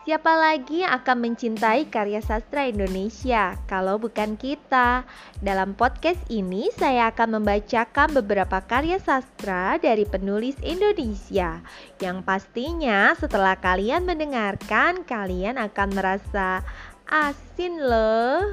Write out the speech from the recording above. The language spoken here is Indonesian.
Siapa lagi yang akan mencintai karya sastra Indonesia kalau bukan kita? Dalam podcast ini saya akan membacakan beberapa karya sastra dari penulis Indonesia yang pastinya setelah kalian mendengarkan kalian akan merasa asin loh.